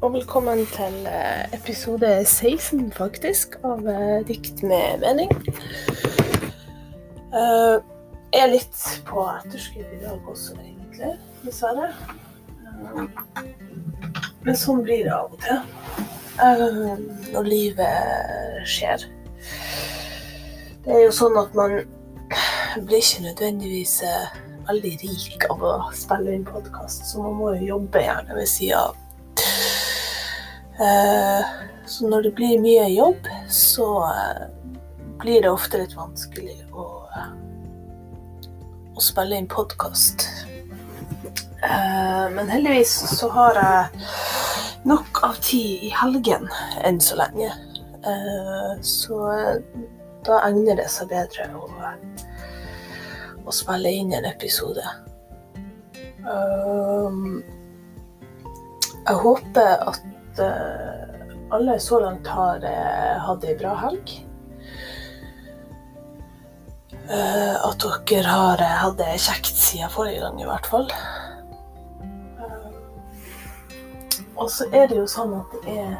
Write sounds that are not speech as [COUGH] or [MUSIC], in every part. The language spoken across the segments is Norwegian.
og velkommen til eh, episode 16, faktisk, av eh, Dikt med mening. Eh, Jeg er litt på etterskudd i dag også, egentlig, dessverre. Men sånn blir det av og til når livet skjer. Det er jo sånn at man blir ikke nødvendigvis veldig rik av å spille inn podkast, så man må jo jobbe gjerne ved sida av. Eh, Så når det blir mye jobb, så eh, blir det ofte litt vanskelig å, eh, å spille inn podkast. Men heldigvis så har jeg nok av tid i helgen enn så lenge. Eh, Så eh, da egner det seg bedre å, å spille inn en episode. Jeg håper at eh, alle så langt har eh, hatt ei bra helg. Eh, at dere har hatt det kjekt siden forrige gang, i hvert fall. Og så er det jo sånn at det er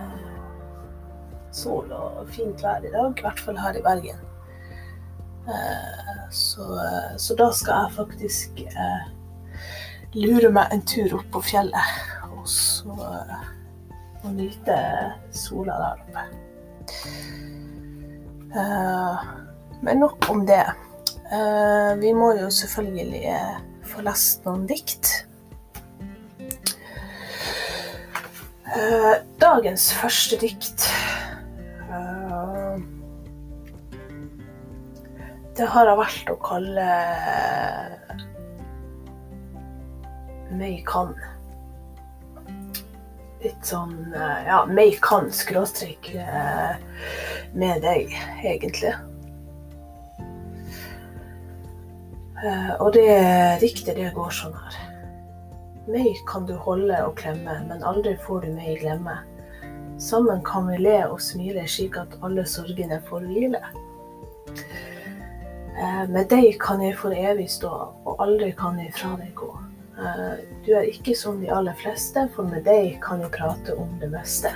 sol og fint vær i dag, i hvert fall her i Bergen. Så, så da skal jeg faktisk lure meg en tur opp på fjellet, og så og nyte sola der oppe. Eh, Men nok om det. Eh, Vi må jo selvfølgelig eh, få lest noen dikt. Dagens første dikt Det har jeg valgt å kalle May kan. Litt sånn eh, Ja, meg kan skråstrek eh, med deg, egentlig. Eh, Og det diktet, det går sånn her. Meg kan du holde og klemme, men aldri får du meg glemme. Sammen kan vi le og smile slik at alle sorgene får hvile. Med deg kan jeg for evig stå, og aldri kan jeg fra deg gå. Eh, Du er ikke som de aller fleste, for med deg kan jeg prate om det meste.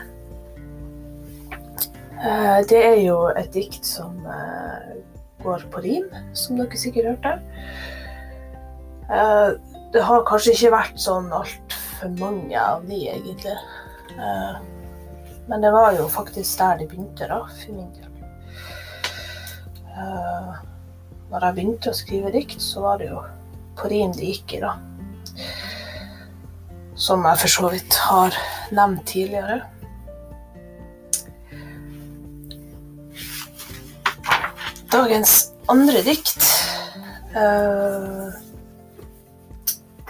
Eh, Det er jo et dikt som eh, går på rim, som dere sikkert hørte. Det har kanskje ikke vært sånn altfor mange av de, egentlig. Men det var jo faktisk der det begynte, da, for min del. Når jeg begynte å skrive dikt, så var det jo på rim det gikk i, da. Som jeg for så vidt har nevnt tidligere. Dagens andre dikt eh,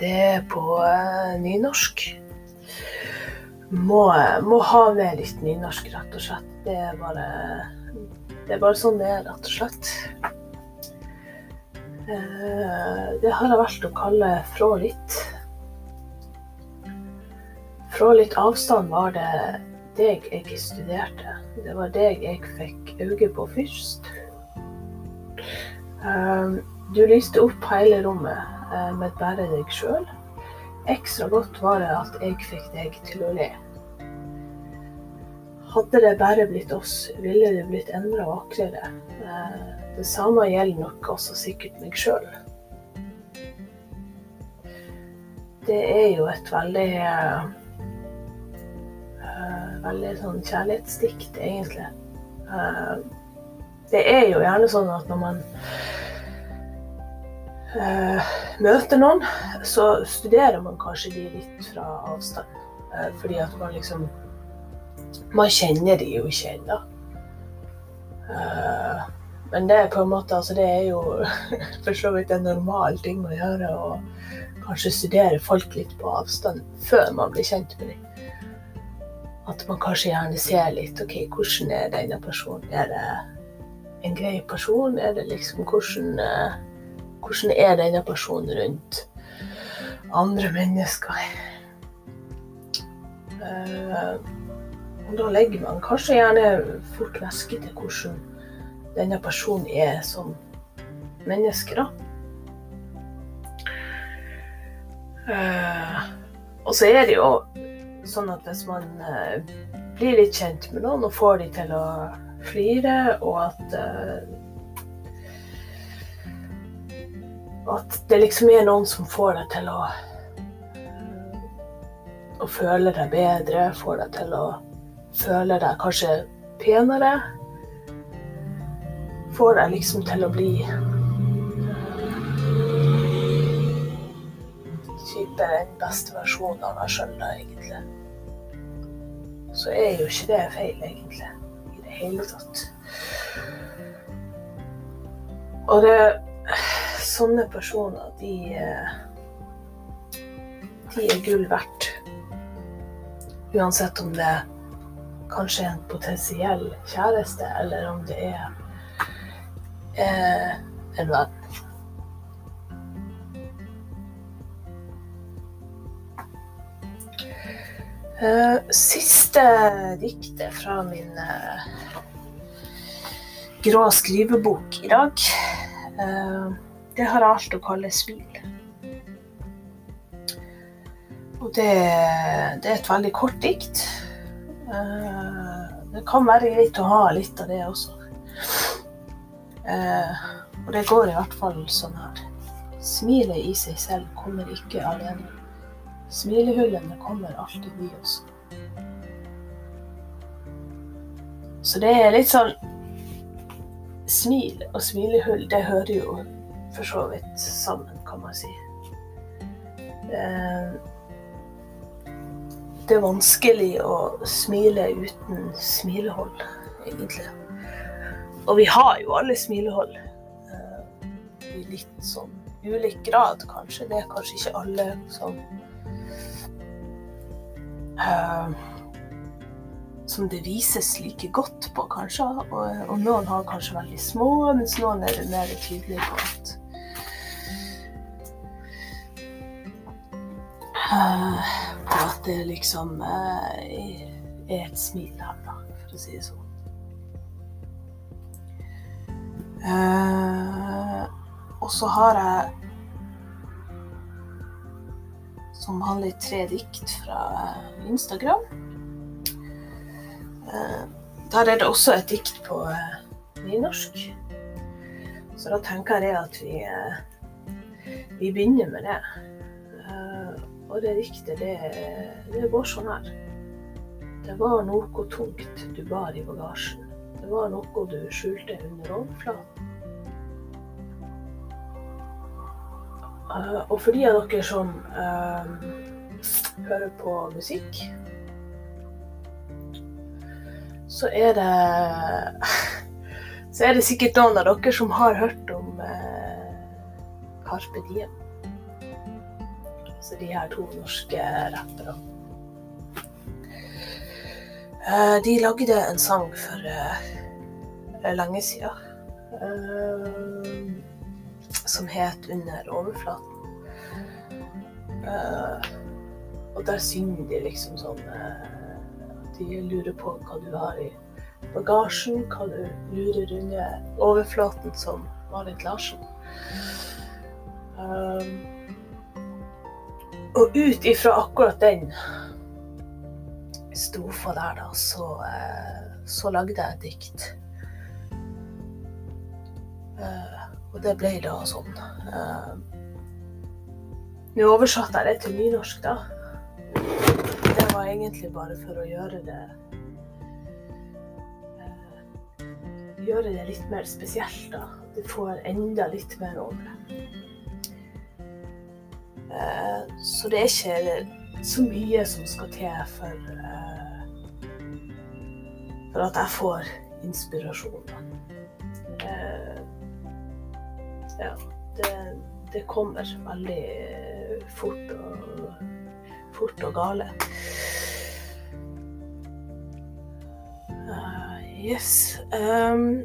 Det er på eh, nynorsk. Må, må ha med litt nynorsk, rett og slett. Det er bare, det er bare sånn det er, rett og slett. Eh, det har jeg valgt å kalle Frå litt. Fra litt avstand var det deg jeg studerte. Det var deg jeg fikk øye på først. Um, Du lyste opp hele rommet eh, med bare deg sjøl. Ekstra godt var det at jeg fikk deg til å le. Hadde det bare blitt oss, ville det blitt enda vakrere. Eh, Det samme gjelder nok også sikkert meg sjøl. Det er jo et veldig eh, Veldig sånn kjærlighetsdikt, egentlig. Eh, Det er jo gjerne sånn at når man eh, møter noen, så studerer man kanskje de litt fra avstand. Eh, fordi at man liksom Man kjenner de jo ikke ennå. Men det er på en måte altså Det er jo [LAUGHS] for så vidt en normal ting å gjøre. Å kanskje studere folk litt på avstand før man blir kjent med dem. At man kanskje gjerne ser litt OK, hvordan er denne personen? Er det en grei person? Er det liksom hvordan eh, hvordan er denne personen rundt andre mennesker? Eh, og da legger man kanskje gjerne fort merke til hvordan denne personen er som menneske, da. Uh, og så er det jo sånn at hvis man eh, blir litt kjent med noen og får de til å flire, og at eh, At det liksom er noen som får deg til å å føle deg bedre, får deg til å føle deg kanskje penere. Får deg liksom til å bli type den beste versjonen av meg sjøl, egentlig. Så er jo ikke det feil, egentlig. I det hele tatt. Og det Sånne personer, de De er gull verdt. Uansett om det kanskje er en potensiell kjæreste, eller om det er eh, en venn. Siste diktet fra min eh, grå skrivebok i dag, eh, det har alt å kalle smil. Og det, det, er et veldig kort dikt. Det kan være greit å ha litt av det også. Og det går i hvert fall sånn her. Smilet i seg selv kommer ikke alene. Smilehullene kommer alltid i oss. Så det er litt sånn Smil og smilehull, det hører jo for så vidt sammen, kan man si. Eh, det er vanskelig å smile uten smilehold, egentlig. Og vi har jo alle smilehold. Eh, I litt sånn ulik grad, kanskje. Det er kanskje ikke alle som som det vises like godt på, kanskje. Og, og, noen har kanskje veldig små, mens noen er mer tydelige på at uh, På at det liksom uh, er et smil her, da, for å si det sånn. og så har jeg som handler i tre dikt fra Instagram. Eh, der er det også et dikt på eh, nynorsk. Så da tenker jeg at vi, eh, vi begynner med det. Og det diktet, det, det går sånn her. Det var noe tungt du bar i bagasjen. Det var noe du skjulte under overflaten. Uh, og for de av dere som uh, hører på musikk, så er det [LAUGHS] Så er det sikkert noen av dere som har hørt om uh, Carpe Diem. Altså de her to norske rapperne. de lagde en sang for lenge siden som het 'Under overflaten'. Uh, og der synger de liksom sånn uh, De lurer på hva du har i bagasjen, hva du lurer under overflaten, som Marit Larsen. Um, og ut ifra akkurat den strofa der, da, så, så lagde jeg et dikt. Uh, og det ble da sånn. Uh, Nå oversatte jeg det til nynorsk, da. Det var egentlig bare for å gjøre det uh, Gjøre det litt mer spesielt, da. Du får enda litt mer over det. Uh, så det er ikke så mye som skal til for, for at jeg får inspirasjon. Ja, det, det kommer veldig fort og, fort og gale. Uh, yes. Um,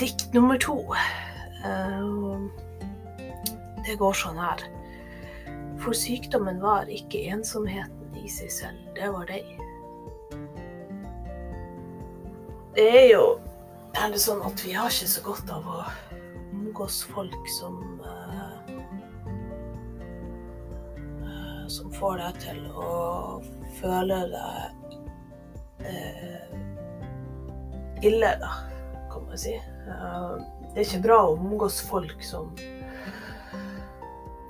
dikt nummer to. Uh, det går sånn her. For sykdommen var ikke ensomheten i seg selv, det var deg. Det er jo er det sånn at vi har ikke så godt av å omgås folk som uh, som får deg til å føle deg eh, ille, da, kan man si. Eh, det er ikke bra å omgås folk som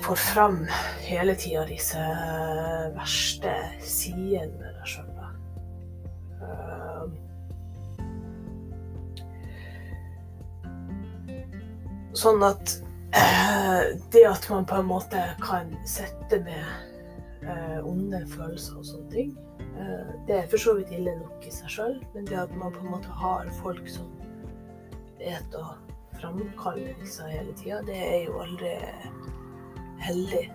får fram hele tida disse verste sidene ved deg sjøl. Sånn at eh, det at man på en måte kan sette med eh, onde følelser og sånne ting, eh, det er for så vidt ille nok i seg sjøl, men det at man på en måte har folk som vet å framkalle disse hele tida, det er jo aldri heldig.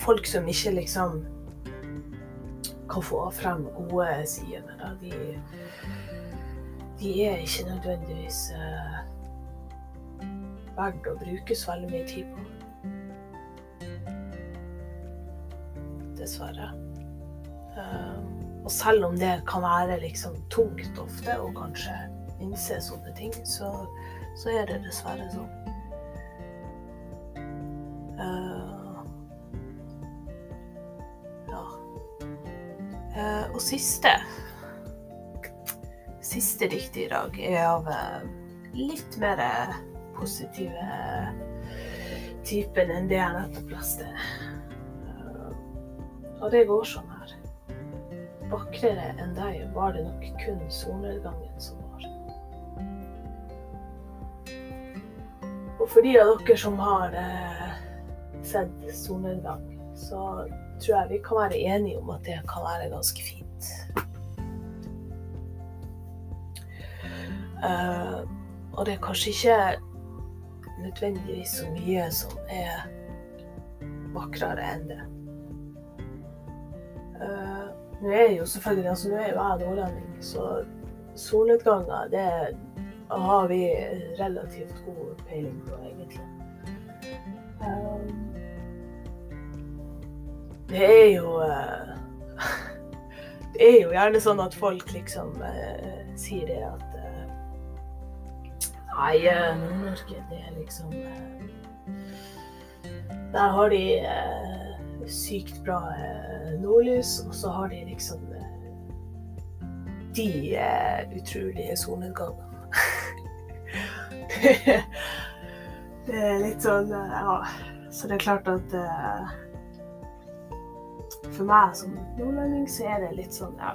Folk som ikke liksom kan få frem gode sider med det, de, de er ikke nødvendigvis verdt å bruke så veldig mye tid på. Dessverre. Uh, og selv om det kan være liksom tungt ofte å kanskje innse sånne ting, så, så er det dessverre sånn. Uh, ja. Uh, og siste Siste dikt i dag er av litt mer positive typen enn det jeg nettopp leste. Og det går sånn her. Vakrere enn deg var det nok kun solnedgangen som var. Og for de av dere som har eh, sett solnedgang, så tror jeg vi kan være enige om at det kan være ganske fint. Uh, og det er kanskje ikke nødvendigvis så mye som er vakrere enn det. Uh, nå er jo selvfølgelig altså nå er jo jeg nordlending, så solnedganger det har vi relativt god peiling på, egentlig. Uh, det er jo uh, [LAUGHS] Det er jo gjerne sånn at folk liksom sier det at Nei, eh, Nord-Norge, det er liksom eh, Der har de eh, sykt bra nordlys, og så har de liksom de utrolige solnedgangene. [LAUGHS] det er litt sånn Ja. Så det er klart at for meg som nordlending så er det litt sånn ja,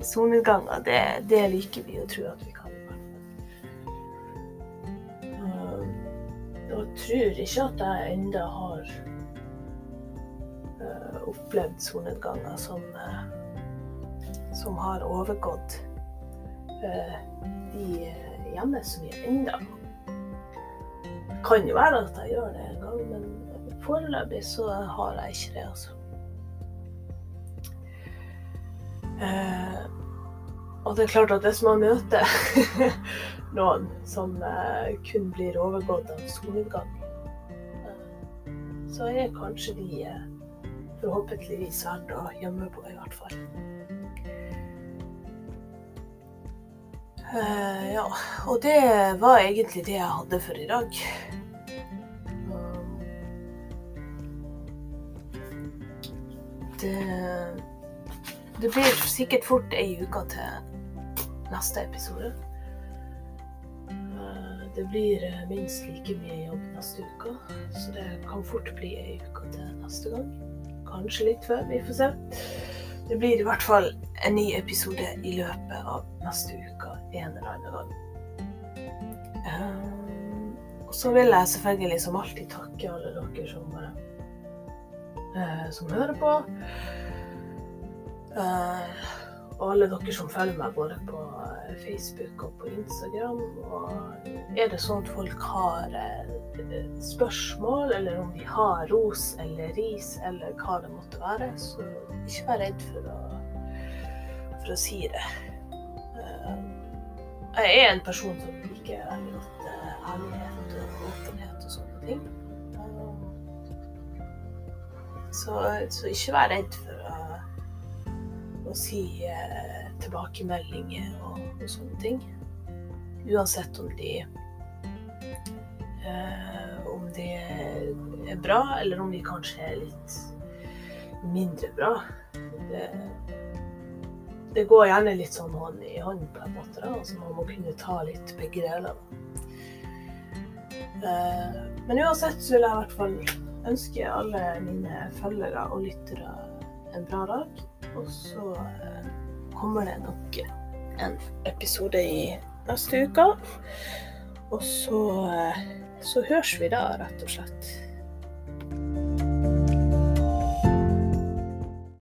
Solnedganger, det, det liker vi å tro at vi tror ikke at jeg ennå har uh, opplevd solnedganger som, uh, som har overgått uh, de hjemme som er ennå. Det kan jo være at jeg gjør det en gang, men foreløpig så har jeg ikke det, altså. Og det er klart at hvis man møter [LAUGHS] noen som eh, kun blir overgått av solnedgang, eh, så er kanskje de eh, forhåpentligvis verdt å gjemme på, i hvert fall. Ja, og det var egentlig det jeg hadde for i dag. Um, det, det blir sikkert fort ei uke til neste episode. Det blir eh, minst like mye jobb neste uke, så det kan fort bli ei uke til neste gang. Kanskje litt før, vi får se. Det blir i hvert fall en ny episode i løpet av neste uke en eller annen gang. Um, og så vil jeg selvfølgelig som alltid takke alle dere som, som hører på. Og alle dere som følger meg både på eh, Facebook og på Instagram. Og er det sånn at folk har eh, spørsmål, eller om de har ros eller ris, eller hva det måtte være, så ikke vær redd for å, for å si det. Eh, jeg er en person som liker veldig godt ærlighet og åpenhet og sånne ting. Så, så ikke vær redd for å si eh, tilbakemeldinger og, og, sånne ting. Uansett om de eh, om de er bra, eller om de kanskje er litt mindre bra. Det, det går gjerne litt sånn hånd i hånd, på en måte. Da. Altså, man må kunne ta litt begge deler. Eh, men uansett så vil jeg i hvert fall ønske alle mine følgere og lyttere en bra dag. Og så eh, kommer det nok en episode i neste uke. Og så, eh, så høres vi da, rett og slett.